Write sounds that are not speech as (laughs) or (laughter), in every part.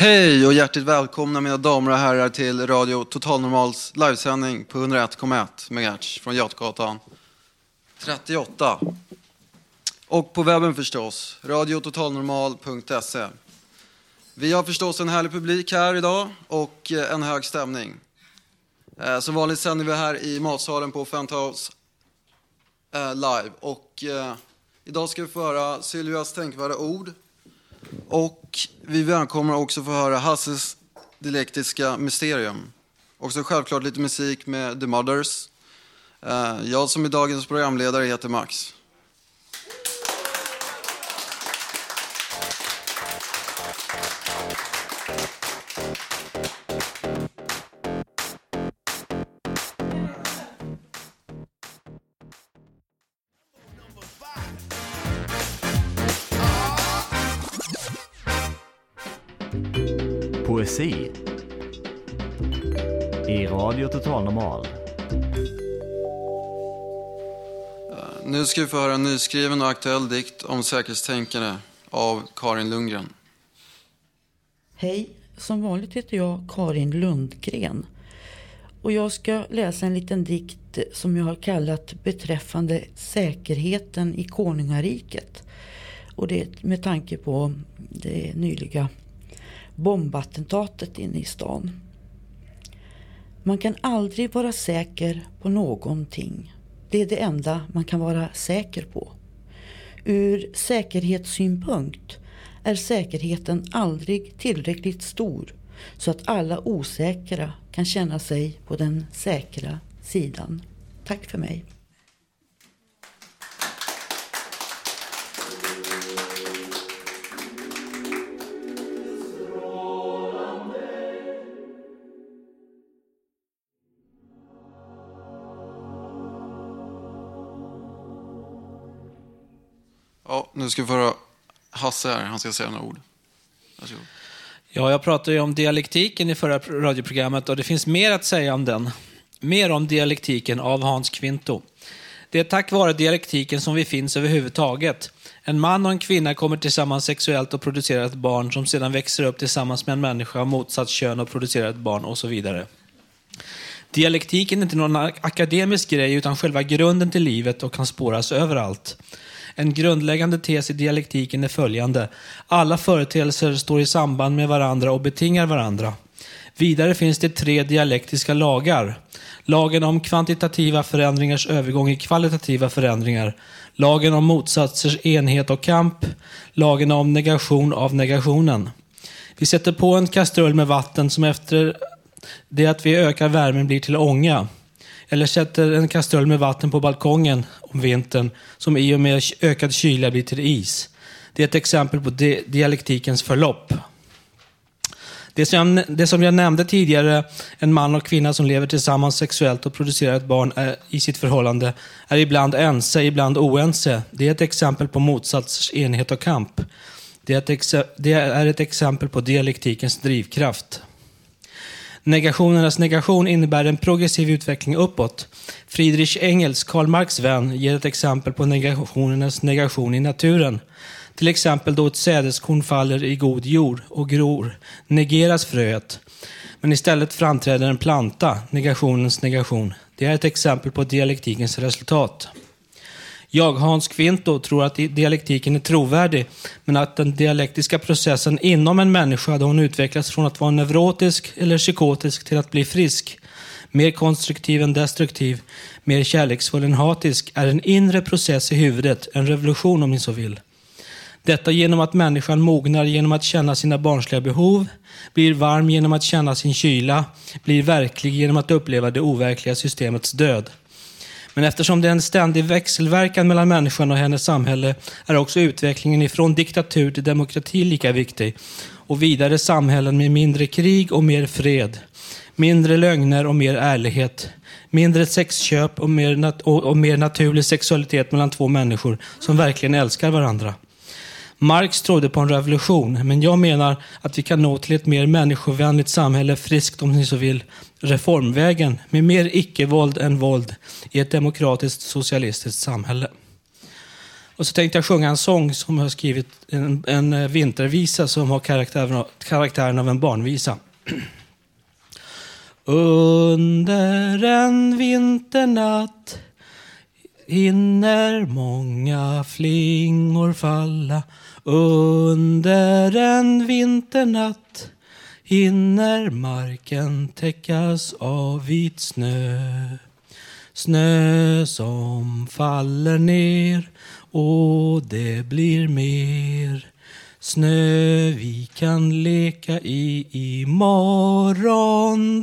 Hej och hjärtligt välkomna mina damer och herrar till Radio Total Normals livesändning på 101,1 MHz från Götgatan 38. Och på webben förstås, radiototalnormal.se. Vi har förstås en härlig publik här idag och eh, en hög stämning. Eh, som vanligt sänder vi här i matsalen på Penthouse eh, live. Och idag ska vi få höra Sylvias tänkvärda ord och vi välkomnar också få höra Hasses dialektiska mysterium. Också självklart lite musik med The Mothers. Eh, jag som är dagens programledare heter Max. Poesi i Radio Total Normal. Nu ska vi få höra en nyskriven och aktuell dikt om säkerhetstänkande av Karin Lundgren. Hej, som vanligt heter jag Karin Lundgren. Och jag ska läsa en liten dikt som jag har kallat beträffande säkerheten i konungariket. Och det är med tanke på det nyliga bombattentatet inne i stan. Man kan aldrig vara säker på någonting. Det är det enda man kan vara säker på. Ur säkerhetssynpunkt är säkerheten aldrig tillräckligt stor så att alla osäkra kan känna sig på den säkra sidan. Tack för mig. Nu ska vi få höra Hasse här, han ska säga några ord. Varsågod. Ja, jag pratade ju om dialektiken i förra radioprogrammet och det finns mer att säga om den. Mer om dialektiken av Hans Kvinto. Det är tack vare dialektiken som vi finns överhuvudtaget. En man och en kvinna kommer tillsammans sexuellt och producerar ett barn som sedan växer upp tillsammans med en människa av motsatt kön och producerar ett barn och så vidare. Dialektiken är inte någon akademisk grej utan själva grunden till livet och kan spåras överallt. En grundläggande tes i dialektiken är följande. Alla företeelser står i samband med varandra och betingar varandra. Vidare finns det tre dialektiska lagar. Lagen om kvantitativa förändringars övergång i kvalitativa förändringar. Lagen om motsatsers enhet och kamp. Lagen om negation av negationen. Vi sätter på en kastrull med vatten som efter det att vi ökar värmen blir till ånga. Eller sätter en kastrull med vatten på balkongen om vintern som i och med ökad kyla blir till is. Det är ett exempel på di- dialektikens förlopp. Det som, jag, det som jag nämnde tidigare, en man och kvinna som lever tillsammans sexuellt och producerar ett barn är, i sitt förhållande, är ibland ense, ibland oense. Det är ett exempel på motsatsers enhet och kamp. Det är ett, exe, det är ett exempel på dialektikens drivkraft. Negationernas negation innebär en progressiv utveckling uppåt. Friedrich Engels, Karl Marx vän, ger ett exempel på negationernas negation i naturen. Till exempel då ett sädeskorn faller i god jord och gror, negeras fröet. Men istället framträder en planta, negationens negation. Det är ett exempel på dialektikens resultat. Jag, Hans Kvinto, tror att dialektiken är trovärdig, men att den dialektiska processen inom en människa, då hon utvecklas från att vara neurotisk eller psykotisk till att bli frisk, mer konstruktiv än destruktiv, mer kärleksfull än hatisk, är en inre process i huvudet, en revolution om ni så vill. Detta genom att människan mognar genom att känna sina barnsliga behov, blir varm genom att känna sin kyla, blir verklig genom att uppleva det overkliga systemets död. Men eftersom det är en ständig växelverkan mellan människan och hennes samhälle är också utvecklingen ifrån diktatur till demokrati lika viktig och vidare samhällen med mindre krig och mer fred, mindre lögner och mer ärlighet, mindre sexköp och mer, och, och mer naturlig sexualitet mellan två människor som verkligen älskar varandra. Marx trodde på en revolution, men jag menar att vi kan nå till ett mer människovänligt samhälle, friskt om ni så vill, reformvägen, med mer icke-våld än våld i ett demokratiskt socialistiskt samhälle. Och så tänkte jag sjunga en sång som jag har skrivit, en, en eh, vintervisa som har karaktären, karaktären av en barnvisa. (clears throat) Under en vinternatt hinner många flingor falla under en vinternatt hinner marken täckas av vit snö. Snö som faller ner och det blir mer. Snö vi kan leka i i morgondag.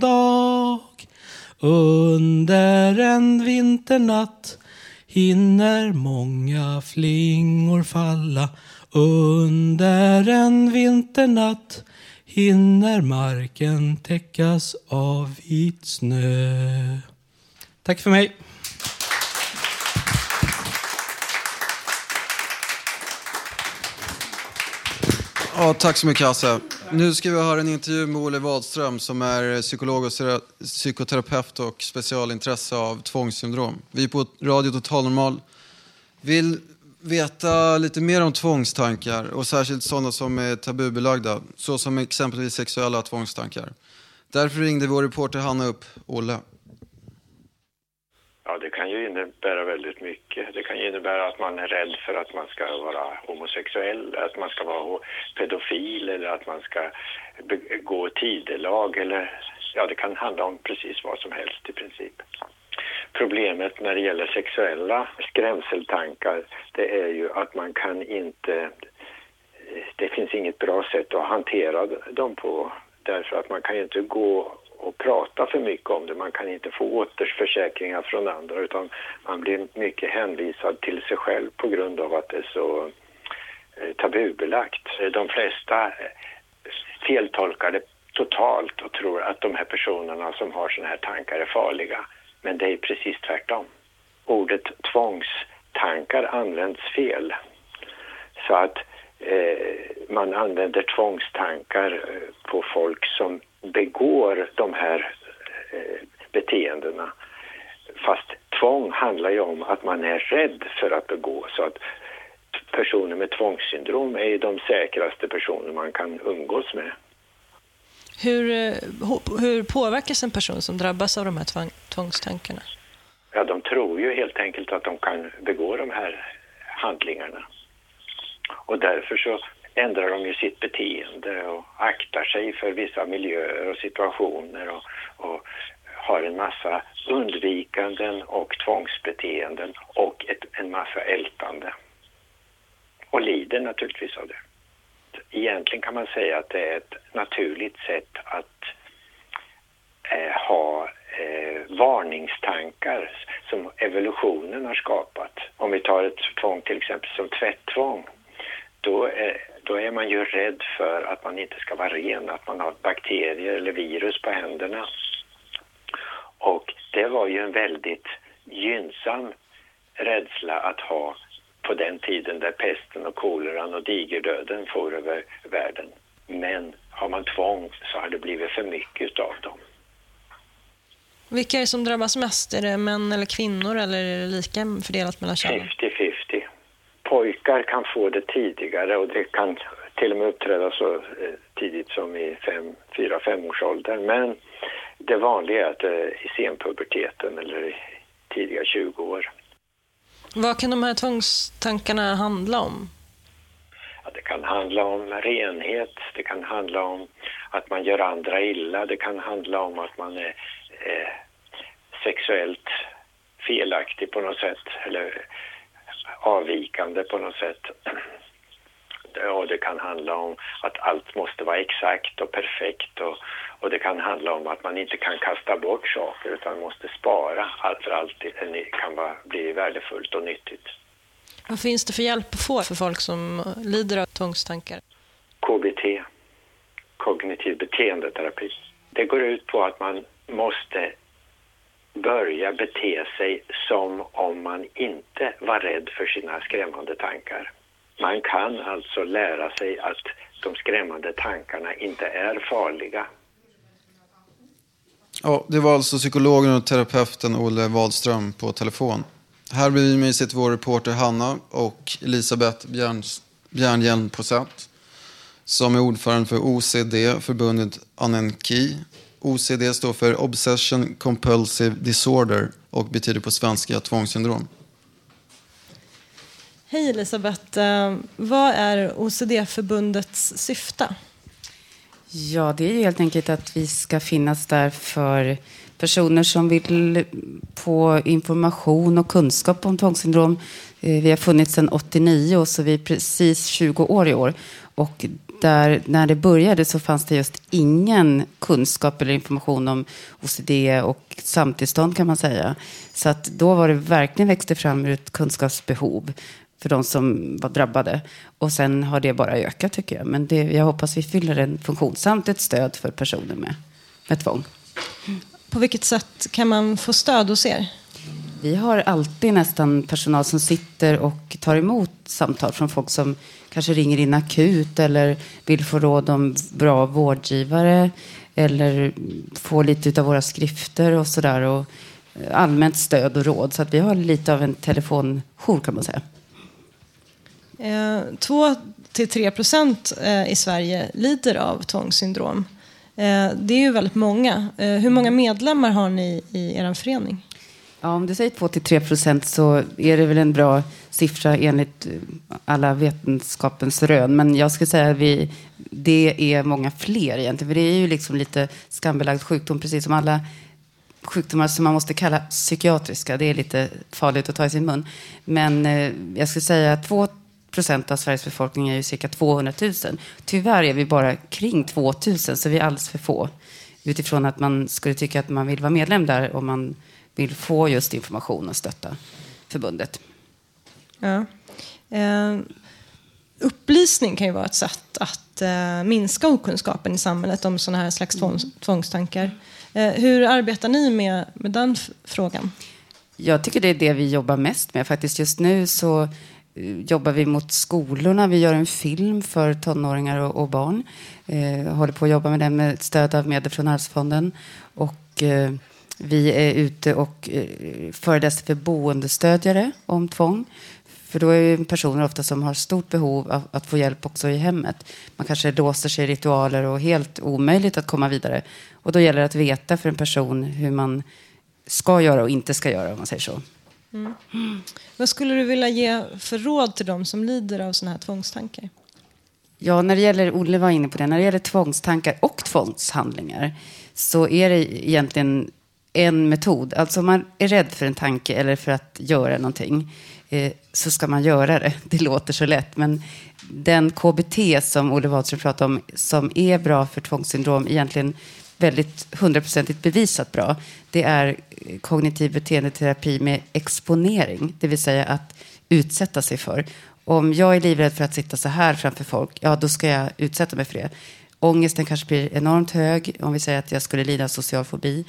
Under en vinternatt hinner många flingor falla under en vinternatt hinner marken täckas av vit snö. Tack för mig. Ja, tack så mycket Hasse. Nu ska vi höra en intervju med Olle Wadström som är psykolog och psykoterapeut och specialintresse av tvångssyndrom. Vi är på Radio Total Normal. Vill veta lite mer om tvångstankar och särskilt sådana som är tabubelagda, såsom exempelvis sexuella tvångstankar. Därför ringde vår reporter Hanna upp Olle. Ja, det kan ju innebära väldigt mycket. Det kan ju innebära att man är rädd för att man ska vara homosexuell, att man ska vara pedofil eller att man ska begå tidelag eller ja, det kan handla om precis vad som helst i princip. Problemet när det gäller sexuella skrämseltankar det är ju att man kan inte eh, det finns inget bra sätt att hantera dem på därför att man kan ju inte gå och prata för mycket om det. Man kan inte få återförsäkringar från andra utan man blir mycket hänvisad till sig själv på grund av att det är så eh, tabubelagt. De flesta eh, feltolkar det totalt och tror att de här personerna som har sådana här tankar är farliga. Men det är precis tvärtom. Ordet tvångstankar används fel. Så att eh, man använder tvångstankar eh, på folk som begår de här eh, beteendena. Fast tvång handlar ju om att man är rädd för att begå. Så att personer med tvångssyndrom är de säkraste personer man kan umgås med. Hur, eh, hur påverkas en person som drabbas av de här tvång, tvångstankarna? Ja, de tror ju helt enkelt att de kan begå de här handlingarna. Och därför så ändrar de ju sitt beteende och aktar sig för vissa miljöer och situationer och, och har en massa undvikanden och tvångsbeteenden och ett, en massa ältande. Och lider naturligtvis av det egentligen kan man säga att det är ett naturligt sätt att eh, ha eh, varningstankar som evolutionen har skapat. Om vi tar ett tvång till exempel som tvätttvång, då är, då är man ju rädd för att man inte ska vara ren, att man har bakterier eller virus på händerna. Och det var ju en väldigt gynnsam rädsla att ha på den tiden där pesten och koleran och digerdöden for över världen. Men har man tvång så har det blivit för mycket av dem. Vilka är det som drabbas mest? Är det män eller kvinnor eller är det lika fördelat mellan könen? 50-50. Pojkar kan få det tidigare och det kan till och med uppträda så eh, tidigt som i 4-5 års ålder. Men det vanliga är att det är i senpuberteten eller i tidiga 20 år. Vad kan de här tvångstankarna handla om? Ja, det kan handla om renhet, det kan handla om att man gör andra illa, det kan handla om att man är eh, sexuellt felaktig på något sätt eller avvikande på något sätt. (clears throat) Och det kan handla om att allt måste vara exakt och perfekt och, och det kan handla om att man inte kan kasta bort saker utan måste spara allt för allt kan vara, bli värdefullt och nyttigt. Vad finns det för hjälp att få för folk som lider av tvångstankar? KBT, kognitiv beteendeterapi. Det går ut på att man måste börja bete sig som om man inte var rädd för sina skrämmande tankar. Man kan alltså lära sig att de skrämmande tankarna inte är farliga. Ja, det var alltså psykologen och terapeuten Olle Wahlström på telefon. Här bredvid mig sitter vår reporter Hanna och Elisabeth Bjärnhjelm Posett som är ordförande för OCD, förbundet Anenki. OCD står för Obsession Compulsive Disorder och betyder på svenska tvångssyndrom. Hej Elisabeth. Eh, vad är OCD-förbundets syfte? Ja, det är ju helt enkelt att vi ska finnas där för personer som vill få information och kunskap om tvångssyndrom. Eh, vi har funnits sedan 89 så vi är precis 20 år i år. Och där, när det började så fanns det just ingen kunskap eller information om OCD och samtillstånd kan man säga. Så att då var det verkligen växte fram ur ett kunskapsbehov för de som var drabbade. Och sen har det bara ökat tycker jag. Men det, jag hoppas vi fyller en funktion samt ett stöd för personer med, med tvång. På vilket sätt kan man få stöd hos er? Vi har alltid nästan personal som sitter och tar emot samtal från folk som kanske ringer in akut eller vill få råd om bra vårdgivare eller få lite av våra skrifter och sådär. Och eh, allmänt stöd och råd. Så att vi har lite av en telefonjour kan man säga. Eh, två till tre procent eh, i Sverige lider av tvångssyndrom. Eh, det är ju väldigt många. Hur många medlemmar har ni i er förening? Ja, om du säger 2-3 procent så är det väl en bra siffra enligt eh, alla vetenskapens rön. Men jag skulle säga att vi, det är många fler egentligen. För det är ju liksom lite skambelagd sjukdom, precis som alla sjukdomar som man måste kalla psykiatriska. Det är lite farligt att ta i sin mun. Men eh, jag skulle säga att 2 procent av Sveriges befolkning är ju cirka 200 000. Tyvärr är vi bara kring 2 000, så vi är alldeles för få. Utifrån att man skulle tycka att man vill vara medlem där om man vill få just information och stötta förbundet. Ja. Eh, upplysning kan ju vara ett sätt att eh, minska okunskapen i samhället om sådana här slags tvång, tvångstankar. Eh, hur arbetar ni med, med den frågan? Jag tycker det är det vi jobbar mest med. Faktiskt just nu så jobbar vi mot skolorna. Vi gör en film för tonåringar och, och barn. Eh, håller på att jobba med den med stöd av medel från Arvsfonden. Och eh, vi är ute och eh, föreläser för boendestödjare om tvång. För då är det personer ofta som har stort behov av att få hjälp också i hemmet. Man kanske låser sig i ritualer och helt omöjligt att komma vidare. Och då gäller det att veta för en person hur man ska göra och inte ska göra om man säger så. Mm. Vad skulle du vilja ge för råd till dem som lider av sådana här tvångstankar? Ja, när det gäller, Olle var inne på det, när det gäller tvångstankar och tvångshandlingar så är det egentligen en metod. Alltså om man är rädd för en tanke eller för att göra någonting eh, så ska man göra det. (laughs) Det låter så lätt, men den KBT som Olle Wahlström pratar om som är bra för tvångssyndrom egentligen väldigt hundraprocentigt bevisat bra, det är kognitiv beteendeterapi med exponering, det vill säga att utsätta sig för. Om jag är livrädd för att sitta så här framför folk, ja då ska jag utsätta mig för det. Ångesten kanske blir enormt hög, om vi säger att jag skulle lida av social fobi.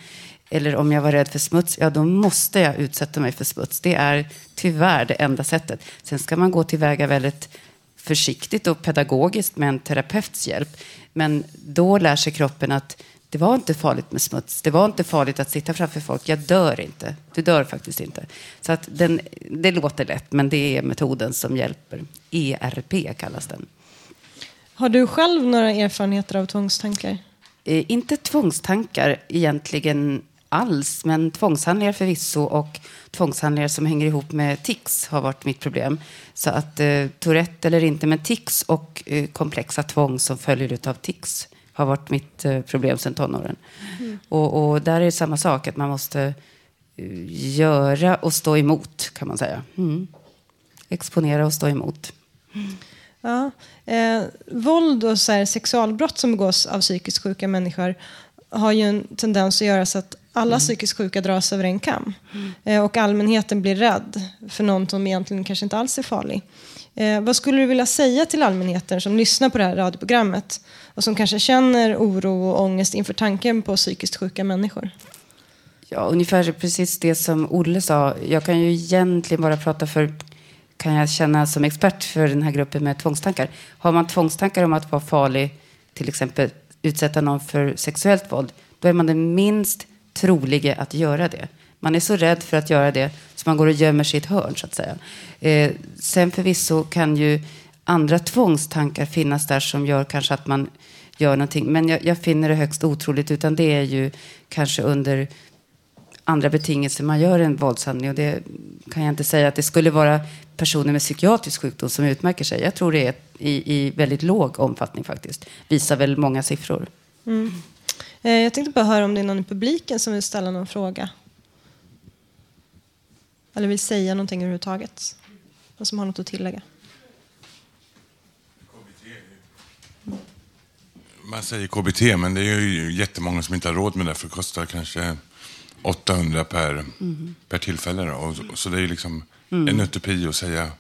Eller om jag var rädd för smuts, ja då måste jag utsätta mig för smuts. Det är tyvärr det enda sättet. Sen ska man gå tillväga väldigt försiktigt och pedagogiskt med en terapeuts hjälp. Men då lär sig kroppen att det var inte farligt med smuts. Det var inte farligt att sitta framför folk. Jag dör inte. Du dör faktiskt inte. Så att den, det låter lätt, men det är metoden som hjälper. ERP kallas den. Har du själv några erfarenheter av tvångstankar? Eh, inte tvångstankar egentligen alls, men tvångshandlingar förvisso och tvångshandlingar som hänger ihop med tics har varit mitt problem. Så att eh, Tourette eller inte, men tics och eh, komplexa tvång som följer av tics har varit mitt eh, problem sedan tonåren. Mm. Och, och där är det samma sak, att man måste eh, göra och stå emot, kan man säga. Mm. Exponera och stå emot. Ja. Eh, våld och så här, sexualbrott som begås av psykiskt sjuka människor har ju en tendens att göra så att alla Mm. psykiskt sjuka dras över en kam. Eh, och allmänheten blir rädd för någon som egentligen kanske inte alls är farlig. Eh, vad skulle du vilja säga till allmänheten som lyssnar på det här radioprogrammet och som kanske känner oro och ångest inför tanken på psykiskt sjuka människor? Ja, ungefär precis det som Olle sa. Jag kan ju egentligen bara prata för, kan jag känna som expert för den här gruppen med tvångstankar. Har man tvångstankar om att vara farlig, till exempel utsätta någon för sexuellt våld, då är man den minst troliga att göra det. Man är så rädd för att göra det så man går och gömmer sig i ett hörn, så att säga. Eh, sen förvisso kan ju andra tvångstankar finnas där som gör kanske att man gör någonting. Men jag, jag finner det högst otroligt, utan det är ju kanske under andra betingelser man gör en våldshandling. Och det kan jag inte säga att det skulle vara personer med psykiatrisk sjukdom som utmärker sig. Jag tror det är i, i väldigt låg omfattning faktiskt. Visar väl många siffror. Mm. Eh, jag tänkte bara höra om det är någon i publiken som vill ställa någon fråga. Eller vill säga någonting överhuvudtaget. Och som har något att tillägga. Man säger KBT, men det är ju jättemånga som inte har råd med det, för det kostar kanske 800 per, Mhm. per tillfälle. Då. Och, så det är ju liksom Mm. en utopi att säga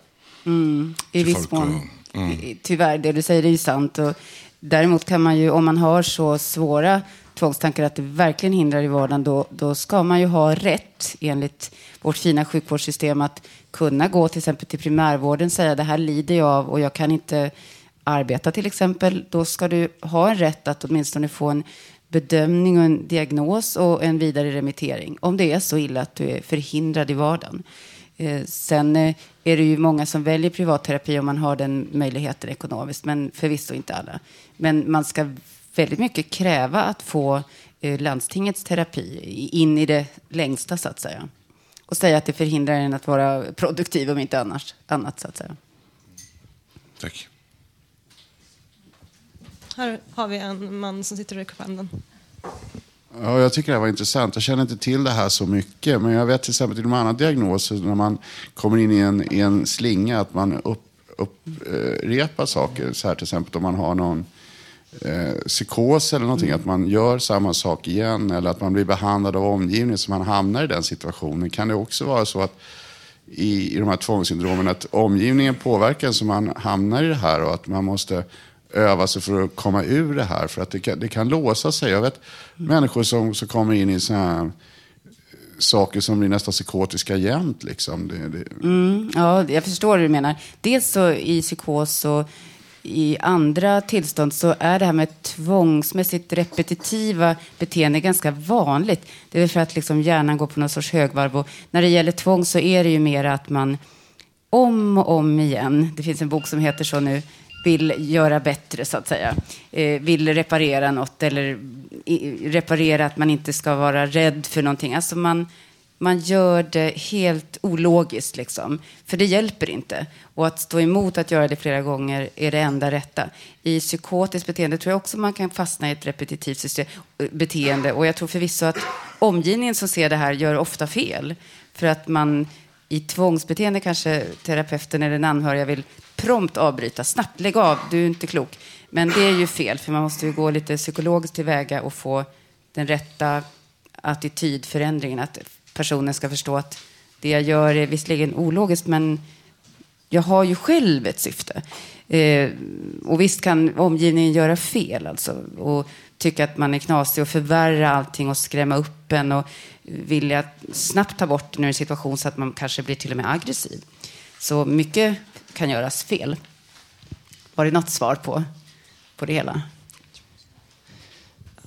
Mm, I viss mån. Mm. Tyvärr, det du säger är ju sant. Och däremot kan man ju, om man har så svåra tvångstankar att det verkligen hindrar i vardagen, då, då ska man ju ha rätt enligt vårt fina sjukvårdssystem att kunna gå till exempel till primärvården och säga det här lider jag av och jag kan inte arbeta till exempel. Då ska du ha en rätt att åtminstone få en bedömning och en diagnos och en vidare remittering. Om det är så illa att du är förhindrad i vardagen. Eh, sen eh, är det ju många som väljer privatterapi om man har den möjligheten ekonomiskt, men förvisso inte alla. Men man ska väldigt mycket kräva att få eh, landstingets terapi in i det längsta, så att säga. Och säga att det förhindrar en att vara produktiv, om inte annars, annat, så att säga. Tack. Här har vi en man som sitter och räcker upp handen. Ja, jag tycker det här var intressant. Jag känner inte till det här så mycket. Men jag vet till exempel till de andra diagnoser när man kommer in i en, i en slinga att man upprepar upp, eh, saker. Så här till exempel om man har någon eh, psykos eller någonting. Att man gör samma sak igen. Eller att man blir behandlad av omgivningen så man hamnar i den situationen. Kan det också vara så att i, i de här tvångssyndromen att omgivningen påverkar så man hamnar i det här och att man måste öva sig för att komma ur det här. För att det kan, det kan låsa sig. Jag vet människor som, som kommer in i sådana här eh, saker som blir nästan psykotiska jämt. Liksom. Det, det, Mm, ja, jag förstår hur du menar. Dels så i psykos och i andra tillstånd så är det här med tvångsmässigt repetitiva beteende ganska vanligt. Det är för att liksom hjärnan går på någon sorts högvarv. Och när det gäller tvång så är det ju mer att man om och om igen, det finns en bok som heter så nu, vill göra bättre så att säga. Eh, vill reparera något eller i, reparera att man inte ska vara rädd för någonting. Alltså man, man gör det helt ologiskt liksom. För det hjälper inte. Och att stå emot att göra det flera gånger är det enda rätta. I psykotiskt beteende tror jag också man kan fastna i ett repetitivt system, beteende. Och jag tror förvisso att omgivningen som ser det här gör ofta fel. För att man i tvångsbeteende kanske terapeuten eller den anhöriga vill prompt avbryta, snabbt lägg av, du är inte klok. Men det är ju fel, för man måste ju gå lite psykologiskt tillväga och få den rätta attitydförändringen. Att personen ska förstå att det jag gör är visserligen ologiskt, men jag har ju själv ett syfte. Eh, och visst kan omgivningen göra fel alltså, och tycka att man är knasig och förvärra allting och skrämma upp en och vilja snabbt ta bort en ur en situation så att man kanske blir till och med aggressiv. Så mycket kan göras fel. Var det något svar på, på det hela?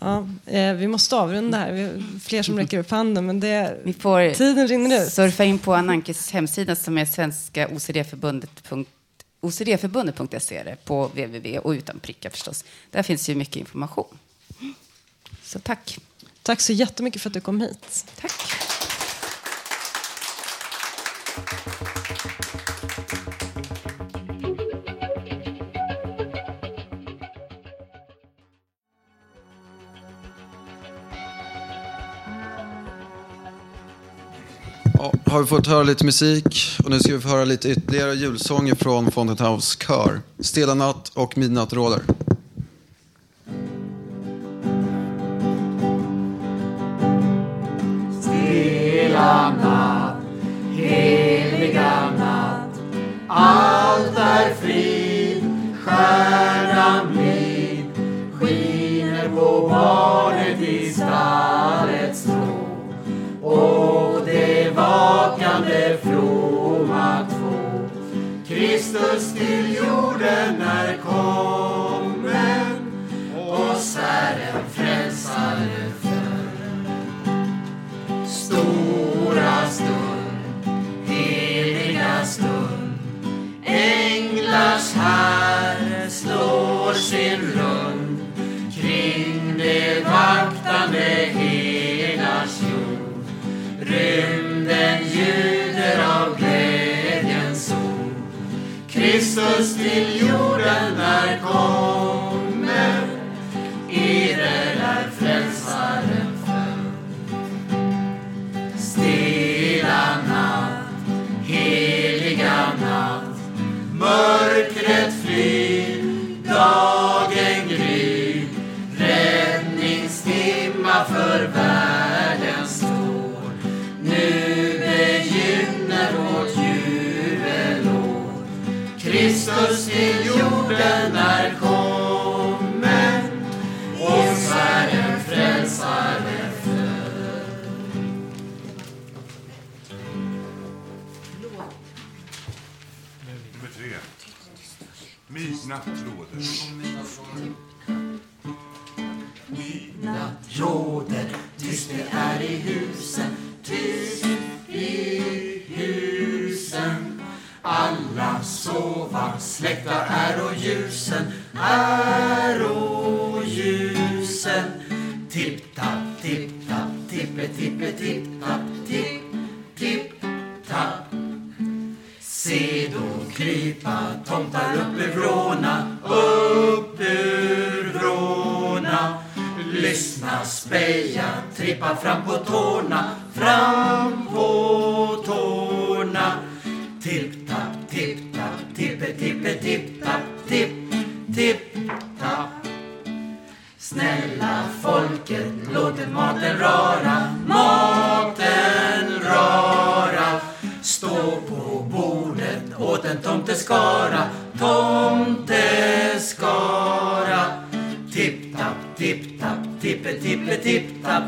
Ja, eh, vi måste avrunda här. Vi har fler som räcker upp handen, men det, Vi får tiden rinner ut. surfa in på Anankes hemsida som är svenska OCD-förbundet. OCD-förbundet.se på www och utan prickar förstås. Där finns ju mycket information. Så tack. Tack så jättemycket för att du kom hit. Tack. Har vi fått höra lite musik och nu ska vi få höra lite ytterligare julsånger från Fountain House Kör. Stilla natt och Midnatt råder. Stilla natt, heliga natt Allt är frid, stjärnan blid Skiner på barnet i stallets tro Vakande fromma två Kristus till jorden är kommen Oss är en frälsare stora stund, heliga stund. Änglars här slår sin rund Jesus till jorden är kom. Till är kommen Oss är en frälsare född Nummer tre. Midnatt sova, släckta är ljusen, är ljusen. Tipp-tapp, tipp-tapp, tippe-tippe, tipp-tapp, tipp, tipp-tapp. Se då krypa tomtar upp ur vråna, upp ur vråna. Lyssna, speja, trippa fram på tårna, fram maten rara, maten rara. Stå på bordet åt en tomteskara, tomteskara. Tipp-tapp, tipp-tapp, tippe-tippe-tipp-tapp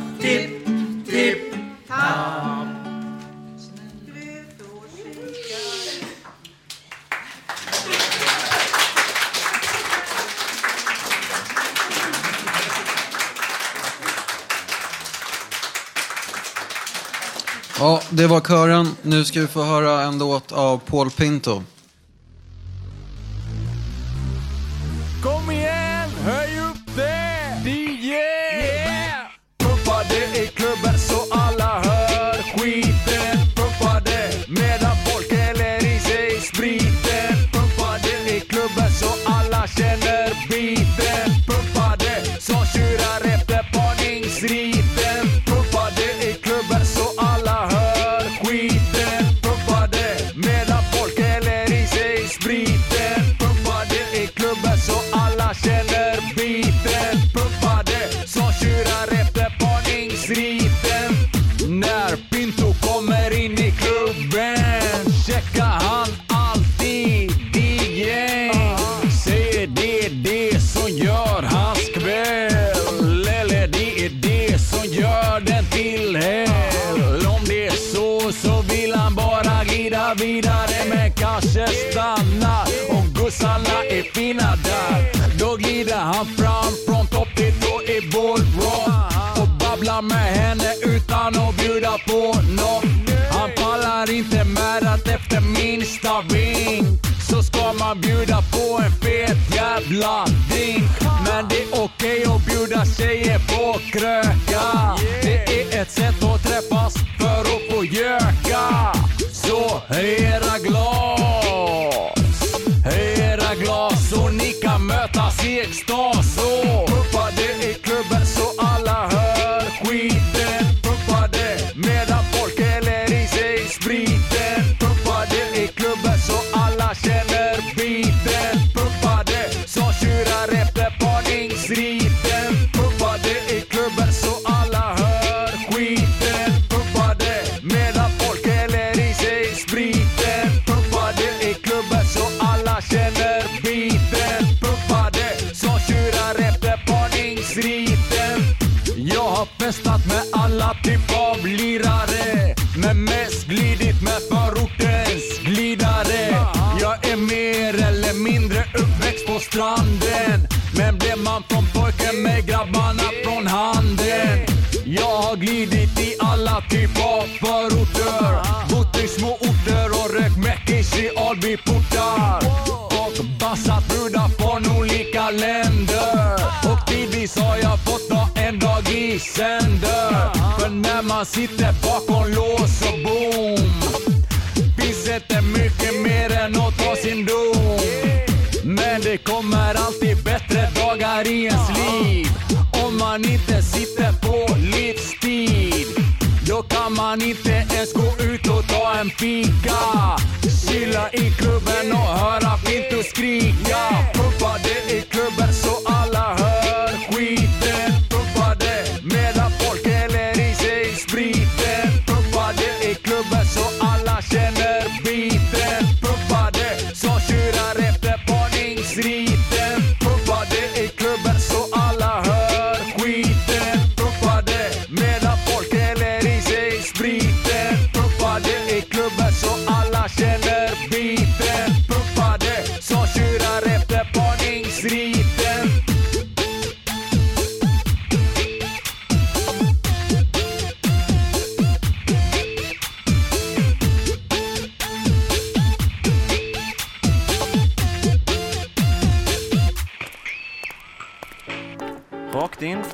det var kören. Nu ska vi få höra en låt av Paul Pinto.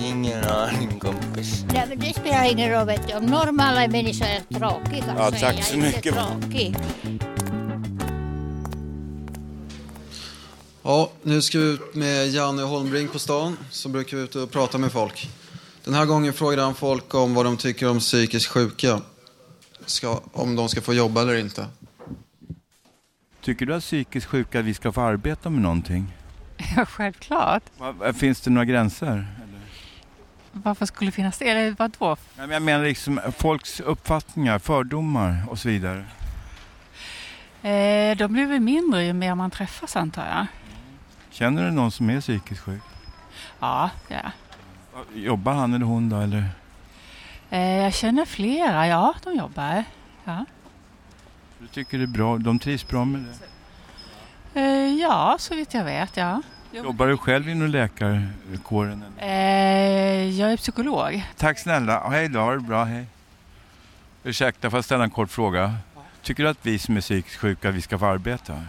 Ingen aning kompis. Nej, men det spelar ingen roll vet du. Om normala människor är tråkiga Ja, så tack är jag så inte mycket. tråkig. Ja, nu ska vi ut med Janne Holmbrink på stan, så brukar vi ut och prata med folk. Den här gången frågade han folk om vad de tycker om psykiskt sjuka. Ska, om de ska få jobba eller inte. Tycker du att psykiskt sjuka vi ska få arbeta med någonting? (laughs) Ja, självklart. Finns det några gränser? Varför skulle det finnas det? Eller vadå? Jag menar liksom folks uppfattningar, fördomar och så vidare. Eh, de blir väl mindre ju mer man träffas antar jag. Känner du någon som är psykiskt sjuk? Ja, ja. Jobbar han eller hon då? Eller? Eh, jag känner flera, ja, de jobbar. Ja, Du tycker det är bra? De trivs bra med det? eh, ja så vitt jag vet, ja. Jobbar du själv inom läkarkåren? Eh, jag är psykolog. Tack snälla. Hej då, ha det bra. Hej. Ursäkta, får jag ställa en kort fråga? Tycker du att vi som är psykiskt sjuka, vi ska få arbeta?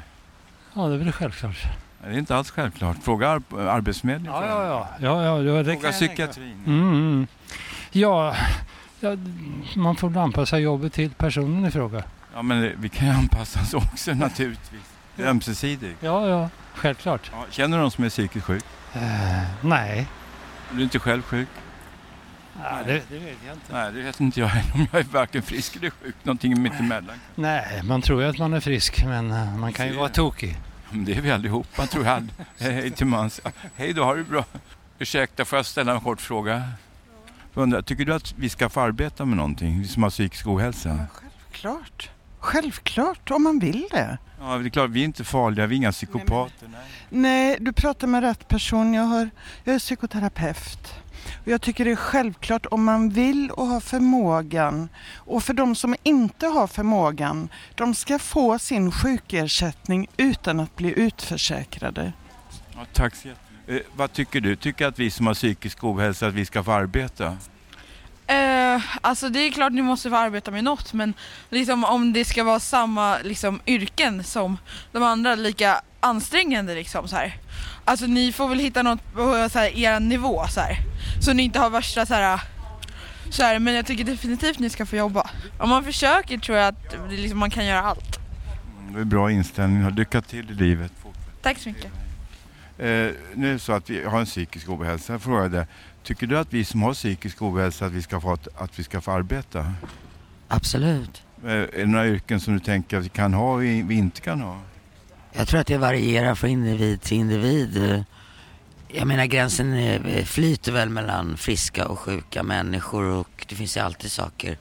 Ja, det är väl självklart. Det är inte alls självklart. Fråga ar- Arbetsförmedlingen. Ja, ja, ja. ja, ja, ja det Fråga psykiatrin. Mm, mm. Ja, ja, man får anpassa jobbet till personen i fråga. Ja, men det- vi kan ju anpassa oss också naturligtvis. (laughs) Ömsesidigt. Ja, ja, självklart. Ja, känner du någon som är psykiskt sjuk? Eh, nej. Du är inte själv sjuk? Ja, det, det vet jag inte. Nej, det vet inte jag heller om jag är varken frisk eller sjuk. Någonting mittemellan. Nej, man tror ju att man är frisk, men eh, man kan ju vara tokig. Men Det är vi allihopa tror jag. (laughs) Hej till mans. Hej då, har du bra. Ursäkta, får jag ställa en kort fråga? Jag undrar, tycker du att vi ska få arbeta med någonting, vi som har psykisk ohälsa? Klart. Självklart, om man vill det. Ja, det är klart, vi är inte farliga, vi är inga psykopater. Nej, du pratar med rätt person. Jag, har, jag är psykoterapeut. Och jag tycker det är självklart om man vill och har förmågan. Och för de som inte har förmågan, de ska få sin sjukersättning utan att bli utförsäkrade. Ja, tack så jättemycket. Eh, vad tycker du? Tycker att vi som har psykisk ohälsa, att vi ska få arbeta? Eh, alltså det är klart ni måste få arbeta med något men liksom om det ska vara samma liksom, yrken som de andra, lika ansträngande liksom så här. Alltså ni får väl hitta något på så här, er nivå så här. Så ni inte har värsta så här, så här. Men jag tycker definitivt ni ska få jobba. Om man försöker tror jag att liksom, man kan göra allt. Mm, Det är bra inställning. Lycka till i livet. Tack så mycket. Eh, nu är det så att vi har en psykisk ohälsa. Jag frågade, tycker du att vi som har psykisk ohälsa att vi ska få, att vi ska få arbeta? Absolut. Eh, Är det några yrken som du tänker att vi kan ha och vi inte kan ha? Jag tror att det varierar från individ till individ. Jag menar gränsen eh, flyter väl mellan friska och sjuka människor och det finns ju alltid saker,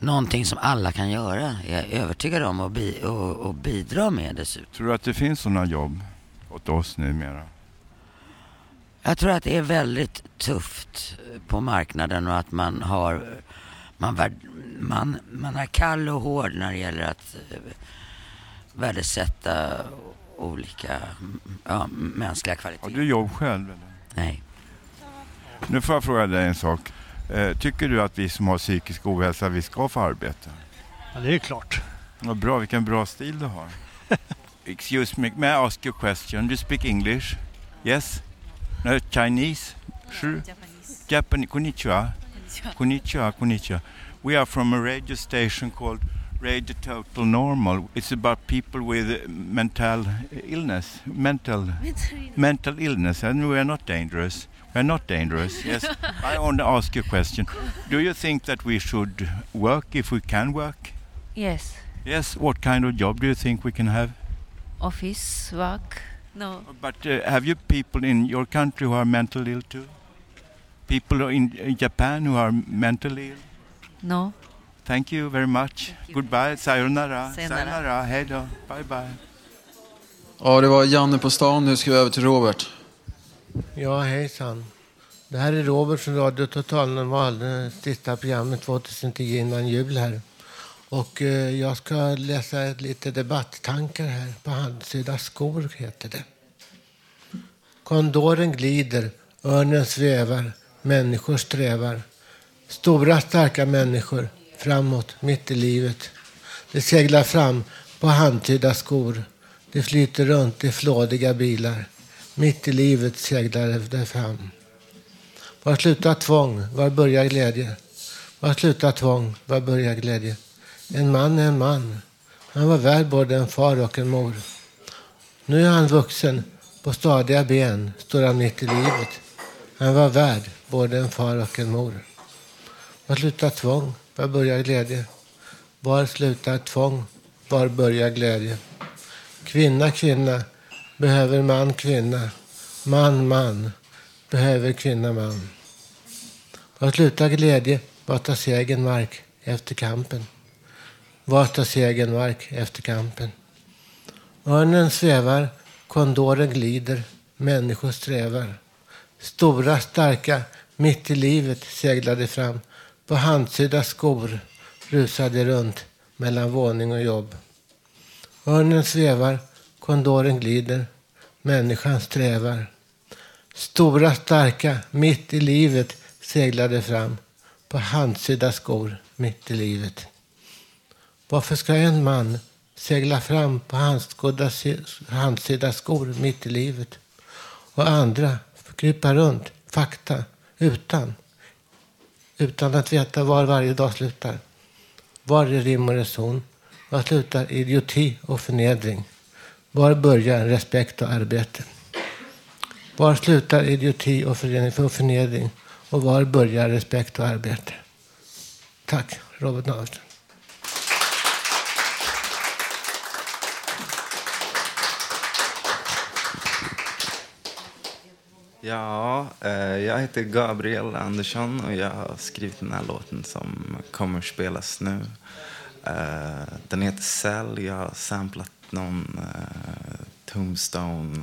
någonting som alla kan göra. Jag är övertygad om och, bi, och, och bidra med dessutom. Tror du att det finns sådana jobb åt oss numera? Jag tror att det är väldigt tufft på marknaden och att man har man, man, man är kall och hård när det gäller att eh, värdesätta olika ja, mänskliga kvaliteter. Har du jobb själv? Eller? Nej. Nu får jag fråga dig en sak. Eh, tycker du att vi som har psykisk ohälsa, vi ska få arbeta? Ja, det är klart. Vad bra, vilken bra stil du har. (laughs) Excuse me, may I ask you a question? Do you speak English? Yes? No, Chinese? Sure? Japanese? Konnichiwa? Konnichiwa, konnichiwa. We are from a radio station called Radio Total Normal. It's about people with mental illness, mental (laughs) mental illness, and we are not dangerous. We are not dangerous. Yes, (laughs) I want to ask you a question. Do you think that we should work if we can work? Yes. Yes. What kind of job do you think we can have? Office work? No. But uh, have you people in your country who are mentally ill too? People in in Japan who are mentally ill? No. Thank you very much. Goodbye. Sayonara. Sayonara. Sayonara. Hej då. Bye bye. Ja, det var Janne på stan. Nu ska vi över till Robert. Ja, hejsan. Det här är Robert från Radio Total Normal, det sista programmet 2010 innan jul här. Och eh, jag ska läsa lite debatttankar här. På handsida skor heter det. Kondoren glider, örnen svävar, människor strävar. Stora starka människor, framåt, mitt i livet. Det seglar fram på handtydda skor. Det flyter runt i flådiga bilar. Mitt i livet seglar det fram. Var slutar tvång? Var börjar glädje? Var slutar tvång? Var börjar glädje? En man är en man. Han var värd både en far och en mor. Nu är han vuxen. På stadiga ben står han mitt i livet. Han var värd både en far och en mor. Var slutar tvång? Var börjar glädje? Var slutar tvång? Var börjar glädje? Kvinna, kvinna, behöver man kvinna. Man, man, behöver kvinna man. Var slutar glädje? Var tar segern mark efter kampen? Var tar segern mark efter kampen? Örnen svävar, kondoren glider, människor strävar. Stora, starka, mitt i livet seglade fram. På handsydda skor rusade runt mellan våning och jobb. Örnen svävar, kondoren glider, människan strävar. Stora, starka, mitt i livet seglade fram på handsydda skor mitt i livet. Varför ska en man segla fram på handskodda, handsydda skor mitt i livet och andra krypa runt, fakta, utan, utan att veta var varje dag slutar? Var är rim och reson? Var slutar idioti och förnedring? Var börjar respekt och arbete? Var slutar idioti och förnedring- och var börjar respekt och arbete? Tack, Robert Navelström. Ja, eh, jag heter Gabriel Andersson och jag har skrivit den här låten som kommer spelas nu. Eh, den heter Cell. Jag har samplat någon eh, Tombstone,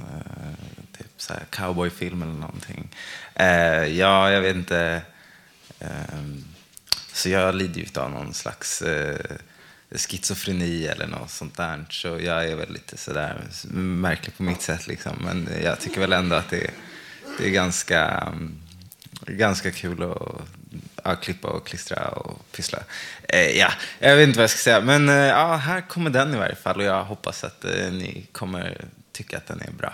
typ så här cowboyfilm eller någonting. Ja, jag vet inte. Ehm, så jag lider ju av någon slags schizofreni eller något sånt där. Så jag är väl lite sådär märklig på mitt sätt liksom. Men jag tycker väl ändå att det är, det är ganska, mm, ganska kul att ja, klippa och klistra och pyssla. Eh, ja, jag vet inte vad jag ska säga. Men eh, ja, här kommer den i varje fall och jag hoppas att eh, ni kommer tycka att den är bra.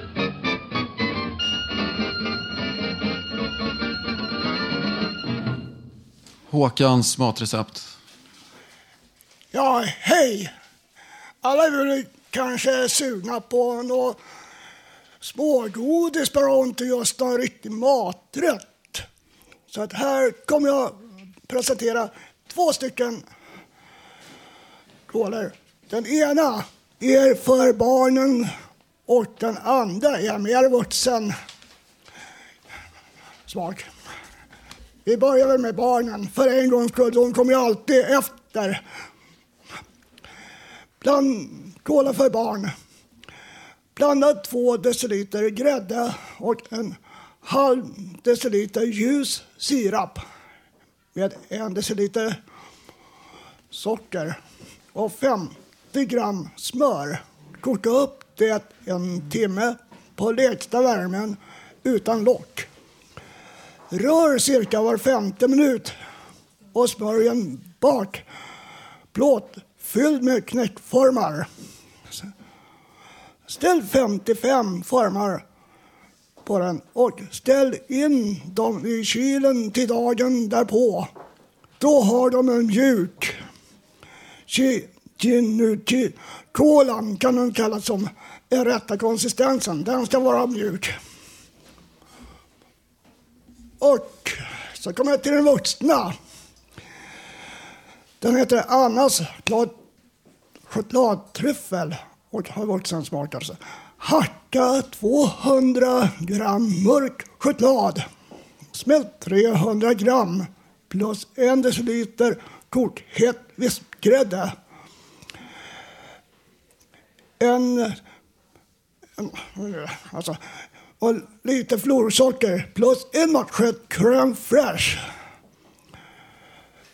Håkans matrecept. Ja, hej! Alla är väl kanske sugna på något smågodis bara inte just någon riktig maträtt. Så att här kommer jag presentera två stycken kolor. Den ena är för barnen och den andra är mer vuxen smak. Vi börjar väl med barnen, för en gångs skull. De kommer ju alltid efter. Bland kola för barn. Blanda två deciliter grädde och en halv deciliter ljus sirap med en deciliter socker och 50 gram smör. Koka upp det en timme på lägsta värmen utan lock. Rör cirka var femte minut och smörj en bakplåt fylld med knäckformar. Ställ 55 formar på den och ställ in dem i kylen till dagen därpå. Då har de en mjuk chinuti. Kolan kan den kallas som är rätta konsistensen. Den ska vara mjuk. Och så kommer jag till den vuxna. Den heter Annas chokladtryffel och har vuxen smak alltså. Hacka 200 gram mörk choklad. Smält 300 gram plus en deciliter kokhet vispgrädde. En, en alltså, och lite florsocker plus en matsked crème fraîche.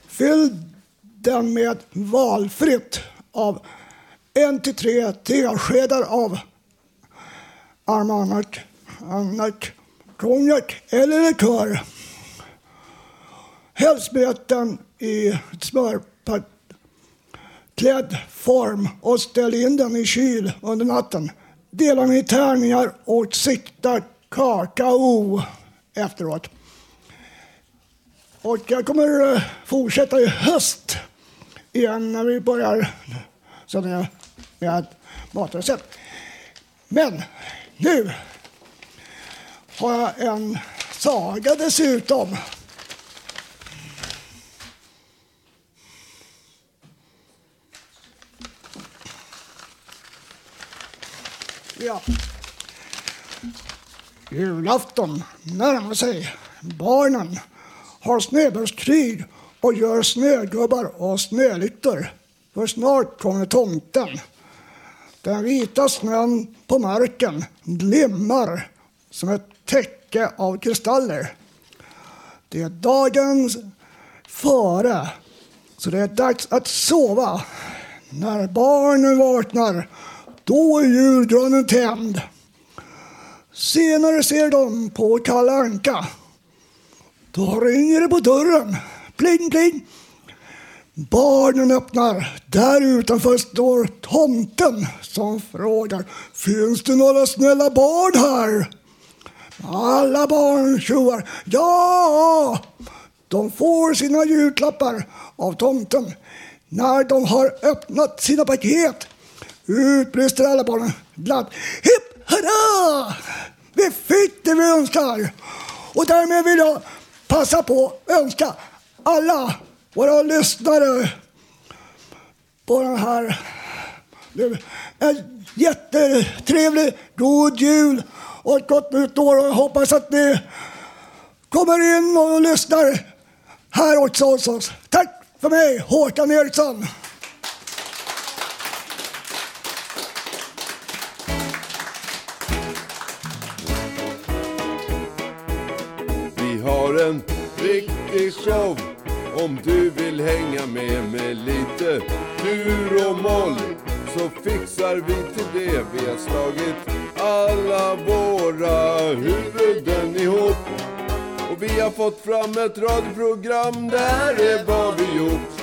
Fyll den med valfritt av en till tre teskedar av armagnac, armagnac, konjak eller likör. Helst smeten i smörklädd form och ställ in den i kyl under natten. Dela den i tärningar och sikta kakao efteråt. Och jag kommer eh, fortsätta i höst igen när vi börjar så med matrecept. Men nu har jag en saga dessutom. Ja. Julafton närmar sig. Barnen har snöbollskrig och gör snögubbar och snölyktor. För snart kommer tomten. Den vita snön på marken glimmar som ett täcke av kristaller. Det är dagens före, så det är dags att sova. När barnen vaknar, då är julgranen tänd. Senare ser de på Kalle Anka. Då ringer det på dörren. Pling, pling. Barnen öppnar. Där utanför står tomten som frågar Finns det några snälla barn här? Alla barn tjoar ja! De får sina julklappar av tomten. När de har öppnat sina paket utbrister alla barnen glatt Hipp hurra! Vi fick det vi önskar! Och därmed vill jag passa på att önska alla våra lyssnare på den här en jättetrevlig god jul och ett gott nytt år och jag hoppas att ni kommer in och lyssnar här också hos oss. Tack för mig, Håkan Eriksson. Har en riktig show om du vill hänga med med lite dur och moll så fixar vi till det. Vi har slagit alla våra huvuden ihop och vi har fått fram ett radioprogram. Det här är vad vi gjort.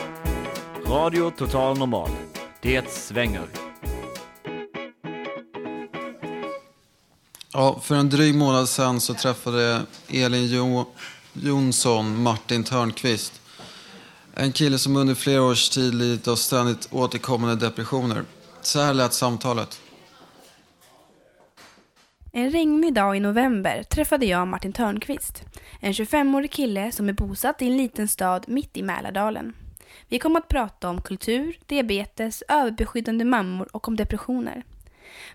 Radio Total Normal. Det svänger. Ja, för en dryg månad sedan så träffade Elin jo Jonsson Martin Törnqvist. En kille som under flera års tid lidit av ständigt återkommande depressioner. Så här lät samtalet. En regnig dag i november träffade jag Martin Törnqvist. En 25-årig kille som är bosatt i en liten stad mitt i Mälardalen. Vi kom att prata om kultur, diabetes, överbeskyddande mammor och om depressioner.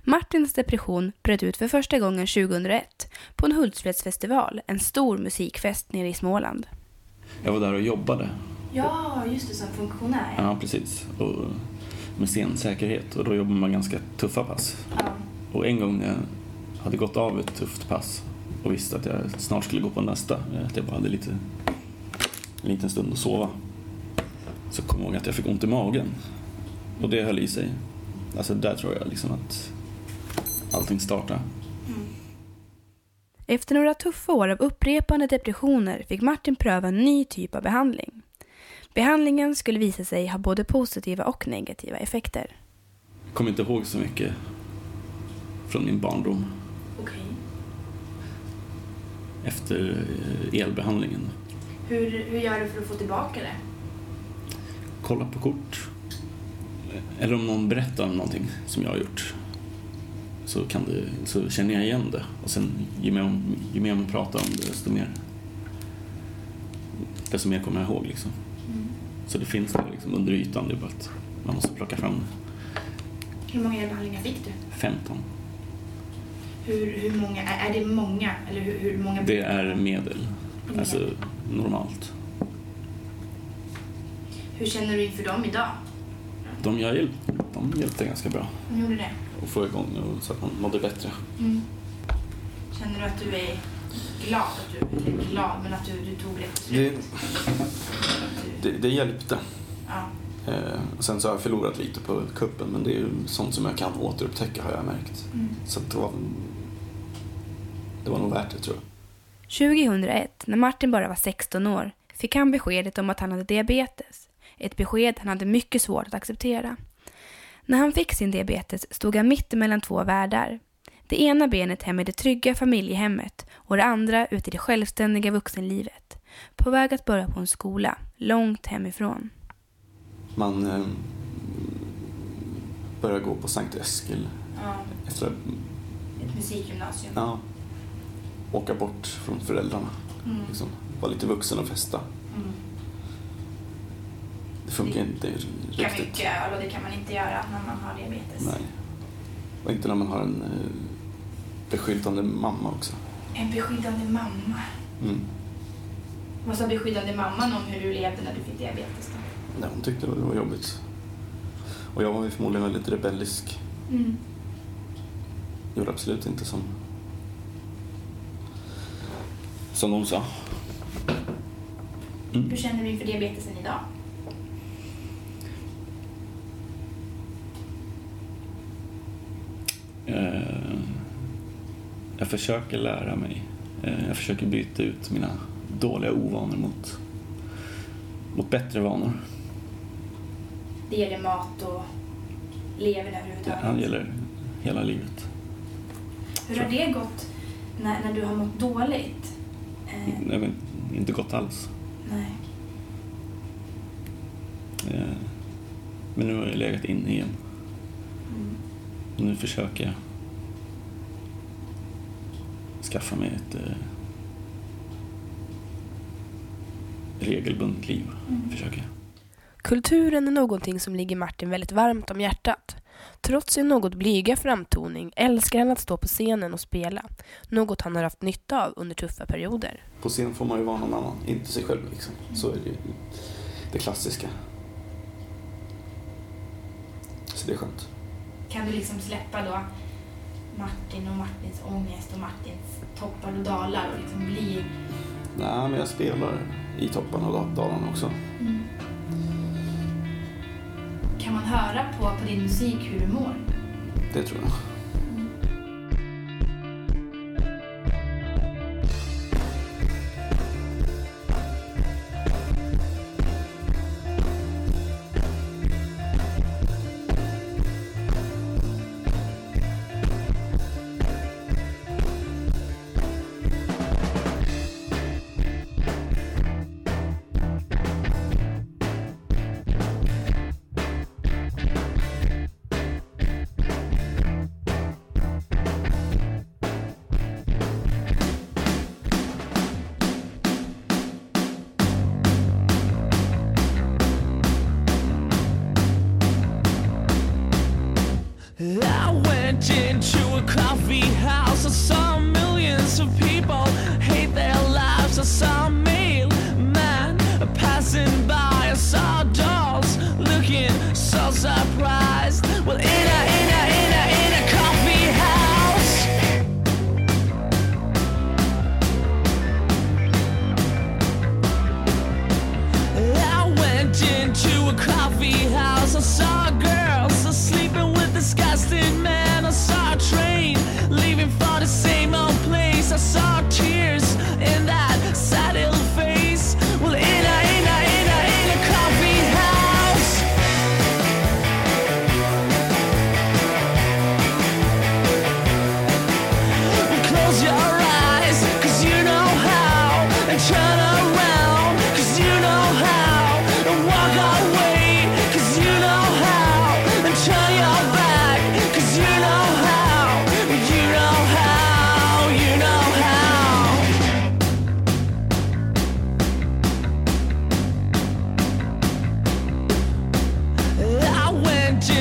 Martins depression bröt ut för första gången 2001 på en Hultsfredsfestival, en stor musikfest nere i Småland. Jag var där och jobbade. Ja, just det, som funktionär. Ja, precis. Och med scensäkerhet. Och då jobbar man ganska tuffa pass. Och en gång när jag hade gått av ett tufft pass och visste att jag snart skulle gå på nästa, att jag bara hade lite, en liten stund att sova, så kom jag ihåg att jag fick ont i magen. Och det höll i sig. Alltså där tror jag liksom att allting startade. Efter några tuffa år av upprepande depressioner fick Martin pröva en ny typ av behandling. Behandlingen skulle visa sig ha både positiva och negativa effekter. Jag kommer inte ihåg så mycket från min barndom. Okej. Efter eh, elbehandlingen. Hur, hur gör du för att få tillbaka det? Kolla på kort. Eller om någon berättar om någonting som jag har gjort så, kan det, så känner jag igen det. Och sen ju mer, ju mer man pratar om det desto mer, desto mer kommer jag ihåg. Liksom. Så det finns där liksom under ytan, det är bara att man måste plocka fram det. Hur många elbehandlingar fick du? 15. Hur, hur många, är, är det många? Eller hur, hur många? Det är medel, alltså normalt. Hur känner du inför dem idag? De jag hjälp, de hjälpte ganska bra De gjorde det. att få igång och så att man mådde bättre. Mm. Känner du att du är glad? Att du, eller glad, men att du, du tog rätt Det, beslut? det, det hjälpte. Ja. Eh, sen så har jag förlorat lite på kuppen men det är ju sånt som jag kan återupptäcka har jag märkt. Mm. Så det var, det var nog värt det tror jag. 2001, när Martin bara var 16 år, fick han beskedet om att han hade diabetes. Ett besked han hade mycket svårt att acceptera. När han fick sin diabetes stod han mitt emellan två världar. Det ena benet hem i det trygga familjehemmet och det andra ute i det självständiga vuxenlivet. På väg att börja på en skola, långt hemifrån. Man eh, började gå på Sankt Eskil Ja, efter ett musikgymnasium. ja, åka bort från föräldrarna. Mm. Liksom, vara lite vuxen och festa. Mm. Det funkar inte riktigt. mycket öl och det kan man inte göra när man har diabetes. Nej. Och inte när man har en eh, beskyddande mamma också. En beskyddande mamma. Mm. Vad sa beskyddande mamman om hur du levde när du fick diabetes då? Nej, hon tyckte det var jobbigt. Och jag var ju förmodligen väldigt rebellisk. Mm. Gjorde absolut inte som, som de sa. Hur känner du inför diabetesen idag? Jag försöker lära mig. Eh, jag försöker byta ut mina dåliga ovanor mot, mot bättre vanor. Det gäller mat och levern överhuvudtaget. Det gäller hela livet. Hur har det gått när, när du har mått dåligt? Eh, Det har inte gått alls. nej. Eh, Men nu har jag legat inne igen. Mm. Nu försöker jag skaffa mig ett eh, regelbundet liv. Mm. Försöker jag. Kulturen är någonting som ligger Martin väldigt varmt om hjärtat. Trots sin något blyga framtoning älskar han att stå på scenen och spela. Något han har haft nytta av under tuffa perioder. På scen får man ju vara någon annan, inte sig själv. Liksom. Så är det ju det klassiska. Så det är skönt. Kan du liksom släppa då Martin och Martins ångest och Martins toppar och dalar och liksom bli... Nej, men jag spelar i topparna och dal- dalarna också. Mm. Kan man höra på, på din musik hur du mår? Det tror jag.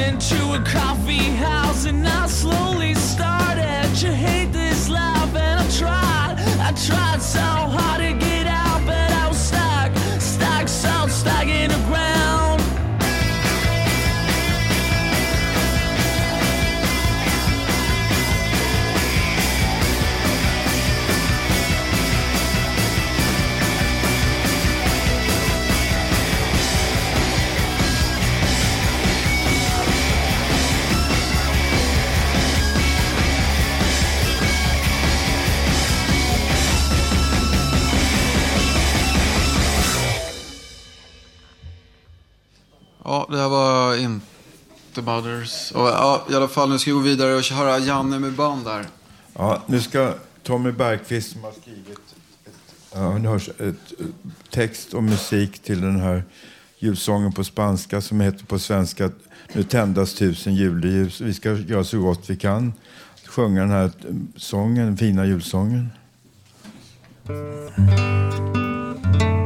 into a coffee house and Mothers. Och, ja, I alla fall, nu ska vi gå vidare och höra Janne med band där. Ja, nu ska Tommy Bergqvist som har skrivit ett, ja, nu hörs, ett, text och musik till den här julsången på spanska som heter på svenska Nu tändas tusen juleljus. Vi ska göra så gott vi kan. Sjunga den här sången, den fina julsången. Mi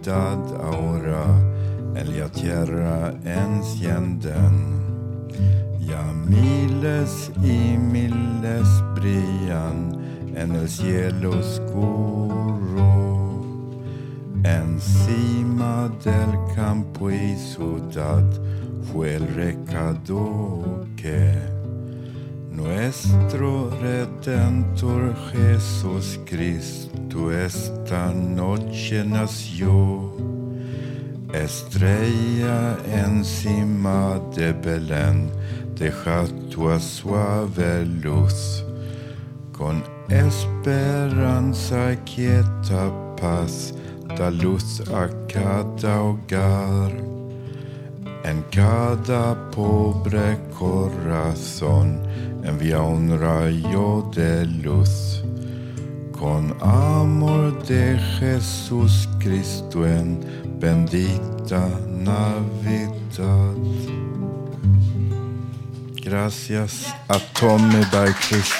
Navidad aura en tierra encienden. Ya miles y miles brillan en el cielo oscuro. Encima del campo y ciudad fue el recado que nuestro Redentor Jesús Cristo esta noche nació. Estrella encima de Belén, deja tu suave luz. Con esperanza quieta paz, da luz a cada hogar. En cada pobre corazón envía un rayo de luz. Con amor de Jesús Cristo en bendita Navidad. Gracias a Tommy Bergqvist.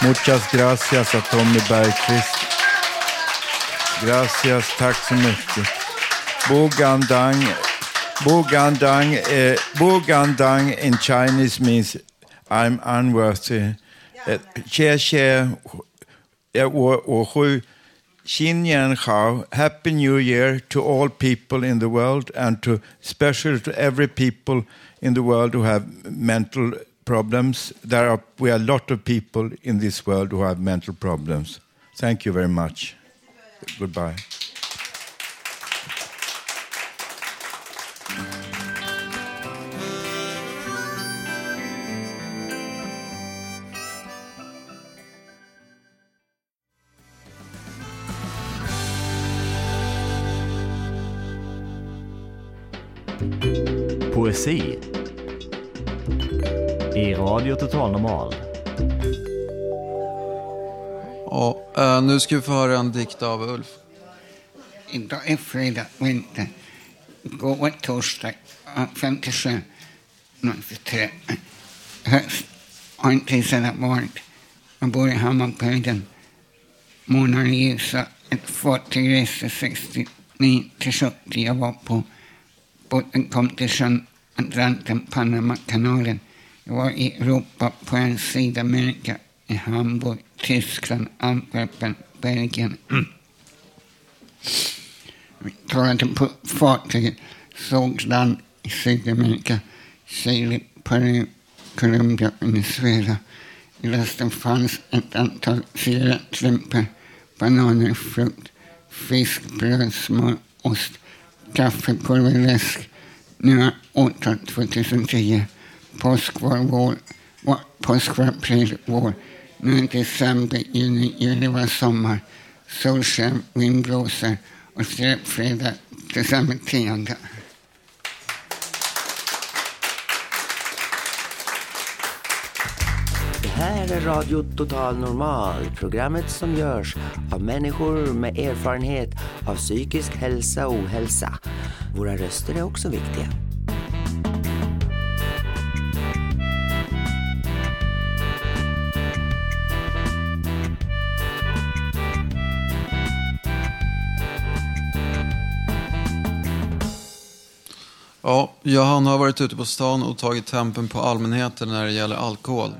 Muchas gracias a Tommy Bergqvist. Gracias, tack så mycket. Bogandang, Bogandang, eh, Bogandang in Chinese means I'm unworthy. Eh, Xie xie eh, Xin Yan Hao, Happy New Year to all people in the world and to especially to every people in the world who have mental problems. There are we are a lot of people in this world who have mental problems. Thank you very much. Goodbye. Poesi i Radio Total Normal. Ja, eh, nu ska vi få höra en dikt av Ulf. Idag är fredag, vinter. Igår var torsdag, ja, 57, 03. Höst har inte sedan varit. Jag bor i Hammarbyhöjden. Månaden ljusa, ett fartyg reste 69 till 70. Jag var på båten kom till sjön Atlanten, Panamakanalen. Jag var i Europa på en Sydamerika, i Hamburg, Tyskland, Antwerpen, Belgien. Vi talade på fartyget, såg land i Sydamerika, Chile, Peru, Colombia, Venezuela. I lasten fanns ett antal cigarettlimpor, bananer, frukt, fisk, bröd, smör, ost, kaffe, pulver, läsk. Nu är årtal 2010. Påsk var vår, var, påsk var april, vår. Nu är december, juni, juli var sommar. Solsken, vind blåser och fredag, december 10. Här är Radio Total Normal, programmet som görs av människor med erfarenhet av psykisk hälsa och ohälsa. Våra röster är också viktiga. Ja, Johanna har varit ute på stan och tagit tempen på allmänheten när det gäller alkohol.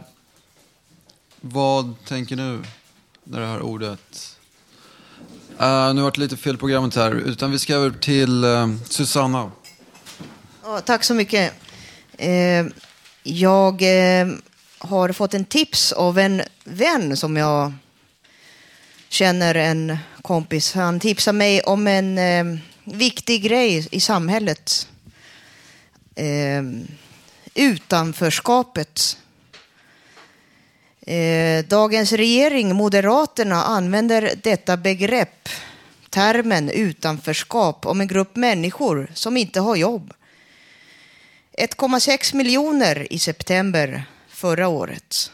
Vad tänker du när det här ordet? Uh, nu har det lite fel programmet här, utan vi ska över till uh, Susanna. Oh, tack så mycket. Eh, jag eh, har fått en tips av en vän som jag känner, en kompis. Han tipsar mig om en eh, viktig grej i samhället. Eh, utanförskapet. Eh, dagens regering, Moderaterna, använder detta begrepp, termen utanförskap, om en grupp människor som inte har jobb. 1,6 miljoner i september förra året.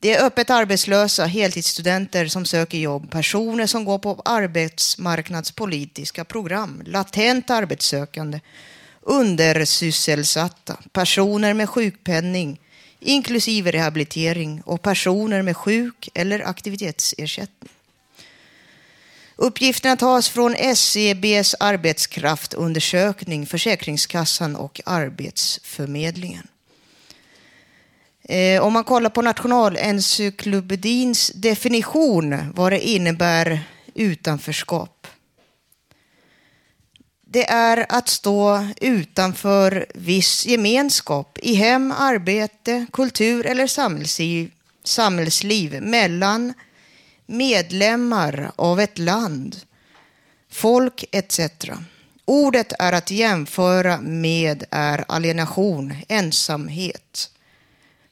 Det är öppet arbetslösa, heltidsstudenter som söker jobb, personer som går på arbetsmarknadspolitiska program, latent arbetssökande, undersysselsatta, personer med sjukpenning, inklusive rehabilitering och personer med sjuk eller aktivitetsersättning. Uppgifterna tas från SCBs arbetskraftundersökning, Försäkringskassan och Arbetsförmedlingen. Eh, om man kollar på Nationalencyklopedins definition vad det innebär utanförskap. Det är att stå utanför viss gemenskap i hem, arbete, kultur eller samhällsliv, samhällsliv mellan medlemmar av ett land, folk etc. Ordet är att jämföra med är alienation, ensamhet,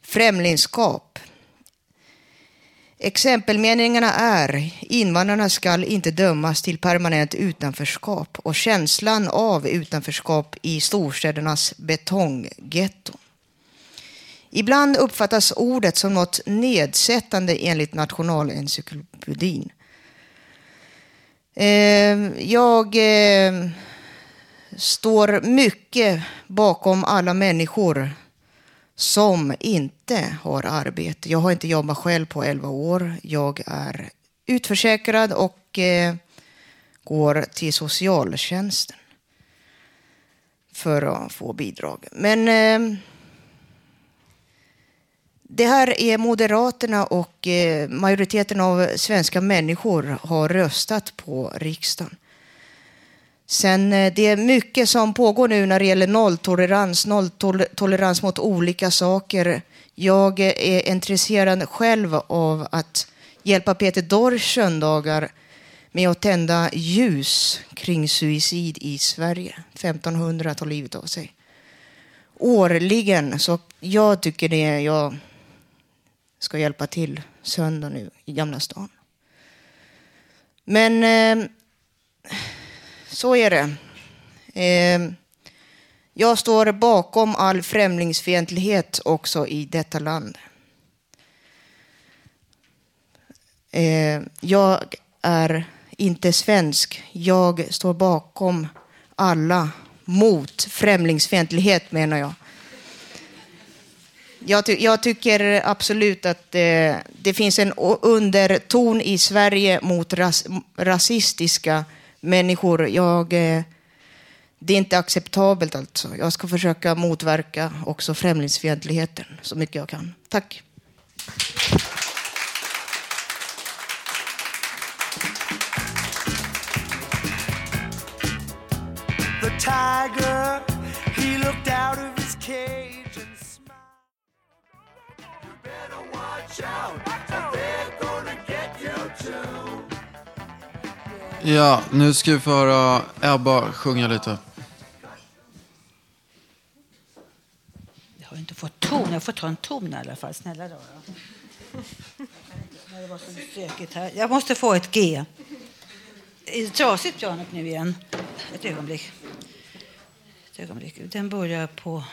främlingskap. Exempelmeningarna är invandrarna skall inte dömas till permanent utanförskap och känslan av utanförskap i storstädernas betonggetton. Ibland uppfattas ordet som något nedsättande enligt Nationalencyklopedin. Ehm, jag ehm, står mycket bakom alla människor som inte har arbete. Jag har inte jobbat själv på 11 år. Jag är utförsäkrad och eh, går till socialtjänsten för att få bidrag. Men eh, det här är Moderaterna och eh, majoriteten av svenska människor har röstat på riksdagen. Sen eh, det är mycket som pågår nu när det gäller nolltolerans, nolltolerans mot olika saker. Jag eh, är intresserad själv av att hjälpa Peter Dorsch söndagar med att tända ljus kring suicid i Sverige. 1500 tar livet av sig. Årligen, så jag tycker det. Jag ska hjälpa till söndag nu i Gamla stan. Men eh, så är det. Eh, jag står bakom all främlingsfientlighet också i detta land. Eh, jag är inte svensk. Jag står bakom alla mot främlingsfientlighet menar jag. Jag, ty jag tycker absolut att eh, det finns en underton i Sverige mot ras rasistiska människor. Jag, eh, det är inte acceptabelt alltså. Jag ska försöka motverka också främlingsfientligheten så mycket jag kan. Tack. Tiger, he looked out of his cage and smiled. You better watch out, or they're gonna get you too. Ja, nu ska vi få höra Ebba sjunga lite. Jag har inte fått ton. Jag får ta en ton i alla fall. Snälla då. Det var så stökigt här. Jag måste få ett G. Är det trasigt pianot nu igen? Ett ögonblick. Ett ögonblick. Den börjar på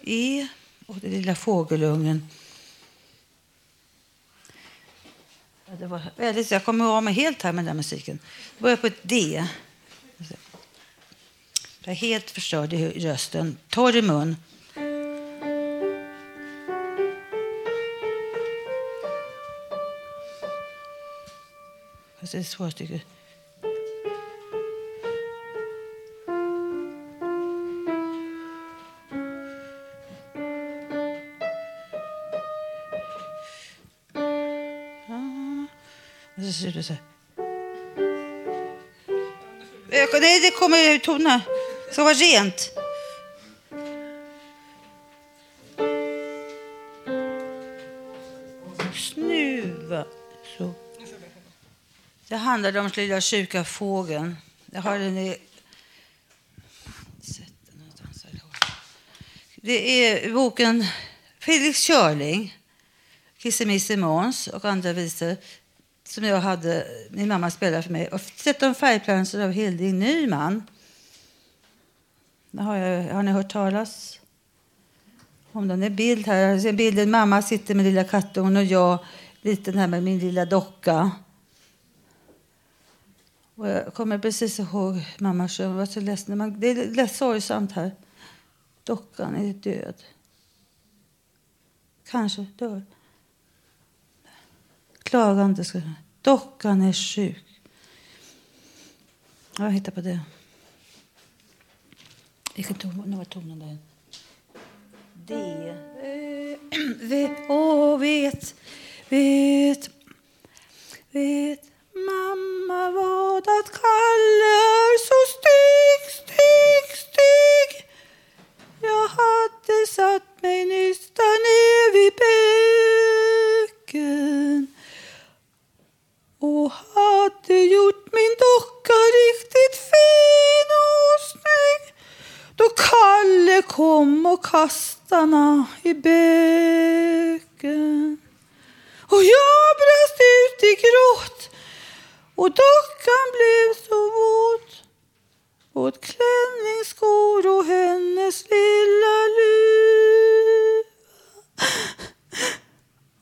E och den lilla fågelungen. Ja, det var väldigt, jag kommer av mig helt här med den musiken. Det börjar på ett D. Jag är helt förstörd i rösten. Torr i mun. Det är svåra stycken. Och eh, så det Nej, det kommer tona. Det ska vara rent. Snuva. Så. Det handlade om lilla sjuka fågeln. Jag har den i... Det är boken Felix Körling, Kissemisse Måns och andra visor som jag hade, min mamma spelade för mig. Och 13 färgplanscher av Hilding Nyman. Har, jag, har ni hört talas om den? Det är bild här. Jag ser bilden. Mamma sitter med lilla kattungen och jag liten här med min lilla docka. Och jag kommer precis ihåg mamma som var så ledsen. Man- Det är lätt sorgsamt här. Dockan är död. Kanske dör. Klagande ska Dockan är sjuk. Ja, Jag hittar på det. Vilken ton? Nu var tonen där. D. (clears throat) Vet, åh, vet, vet, vet mamma vad att Kalle är så stygg, stygg, stygg. Jag hade satt mig nyss där ner vid bäcken och hade gjort min docka riktigt fin och snygg då Kalle kom och kastarna i bäcken. Och jag brast ut i gråt och dockan blev så våt. Både klänning, skor och hennes lilla luva.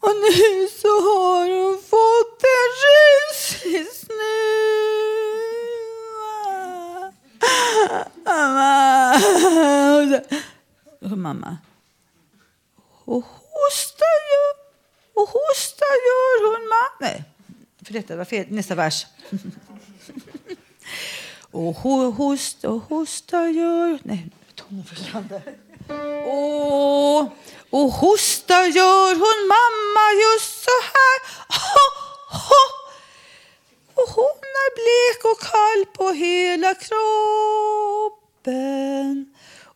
Och nu så har hon fått en ryslig snuva. Mamma. Och så- och mamma. Och hostar gör, och hostar gör hon mamma. Nej, för detta var fel. Nästa vers. (laughs) Och hostar, och hosta gör... Nej, tonen försvann där. Och, och hosta gör hon mamma just så här. Ho, ho. Och hon är blek och kall på hela kroppen.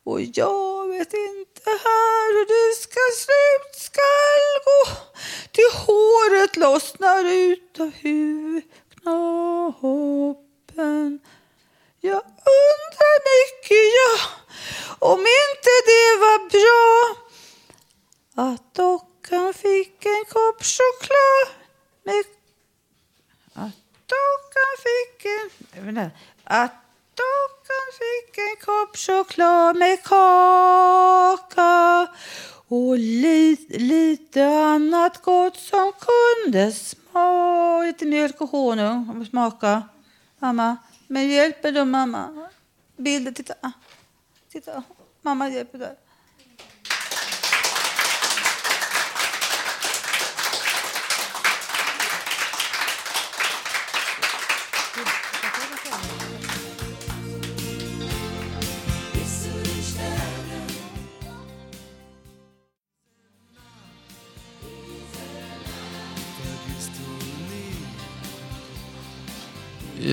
Och jag vet inte här hur det ska slut skall gå. Till håret lossnar ut av huvudknoppen. Jag undrar mycket, ja, om inte det var bra att dockan fick en kopp choklad med... Att dockan fick en... Att dockan fick en kopp choklad med kaka och li, lite annat gott som kunde smaka. Lite mjölk och honung och smaka. Mamma, men hjälper du mamma? Bilden, titta. Titta, mamma hjälper dig.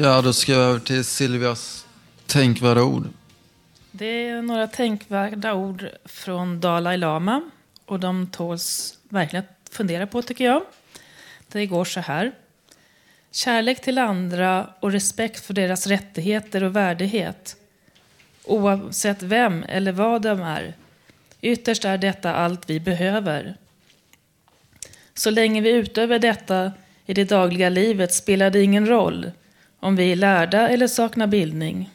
Ja, då ska jag över till Silvias tänkvärda ord. Det är några tänkvärda ord från Dalai Lama och de tåls verkligen att fundera på tycker jag. Det går så här. Kärlek till andra och respekt för deras rättigheter och värdighet. Oavsett vem eller vad de är. Ytterst är detta allt vi behöver. Så länge vi utövar detta i det dagliga livet spelar det ingen roll om vi är lärda eller saknar bildning.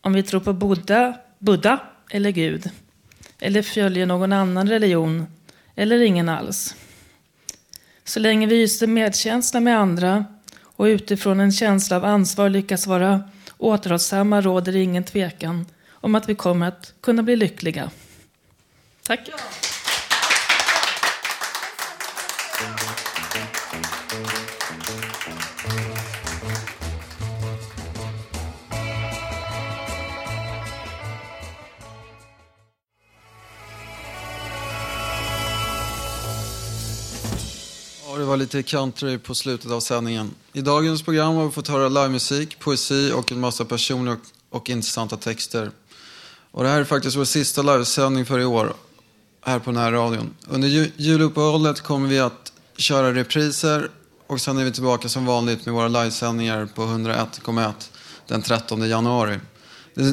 Om vi tror på Buddha, Buddha eller Gud. Eller följer någon annan religion. Eller ingen alls. Så länge vi hyser medkänsla med andra och utifrån en känsla av ansvar lyckas vara återhållsamma råder det ingen tvekan om att vi kommer att kunna bli lyckliga. Tack. Var lite country på slutet av sändningen. I dagens program har vi fått höra livemusik, poesi och en massa personer och, och intressanta texter. Och det här är faktiskt vår sista livesändning för i år här på den här radion. Under ju- juluppehållet kommer vi att köra repriser och sen är vi tillbaka som vanligt med våra livesändningar på 101,1 den 13 januari.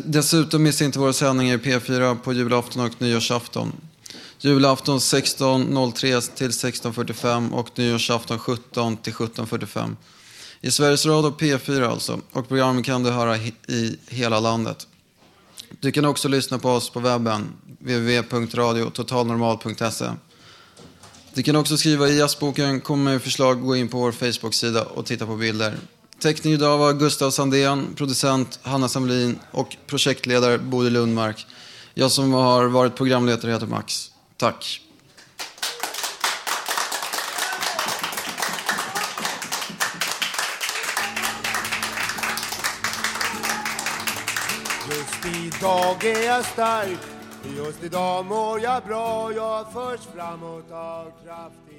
Dessutom missa inte våra sändningar i P4 på julafton och nyårsafton. Julafton 16.03 till 16.45 och nyårsafton 17 till 17.45. I Sveriges Radio P4 alltså. Och programmen kan du höra i hela landet. Du kan också lyssna på oss på webben, www.radiototalnormal.se. Du kan också skriva i jazzboken, komma med förslag, gå in på vår Facebook-sida och titta på bilder. Teckning idag var Gustav Sandén, producent Hanna Samlin och projektledare Bodil Lundmark. Jag som har varit programledare heter Max. Tack. Just idag är jag stark, just idag mår jag bra Jag förs framåt av kraft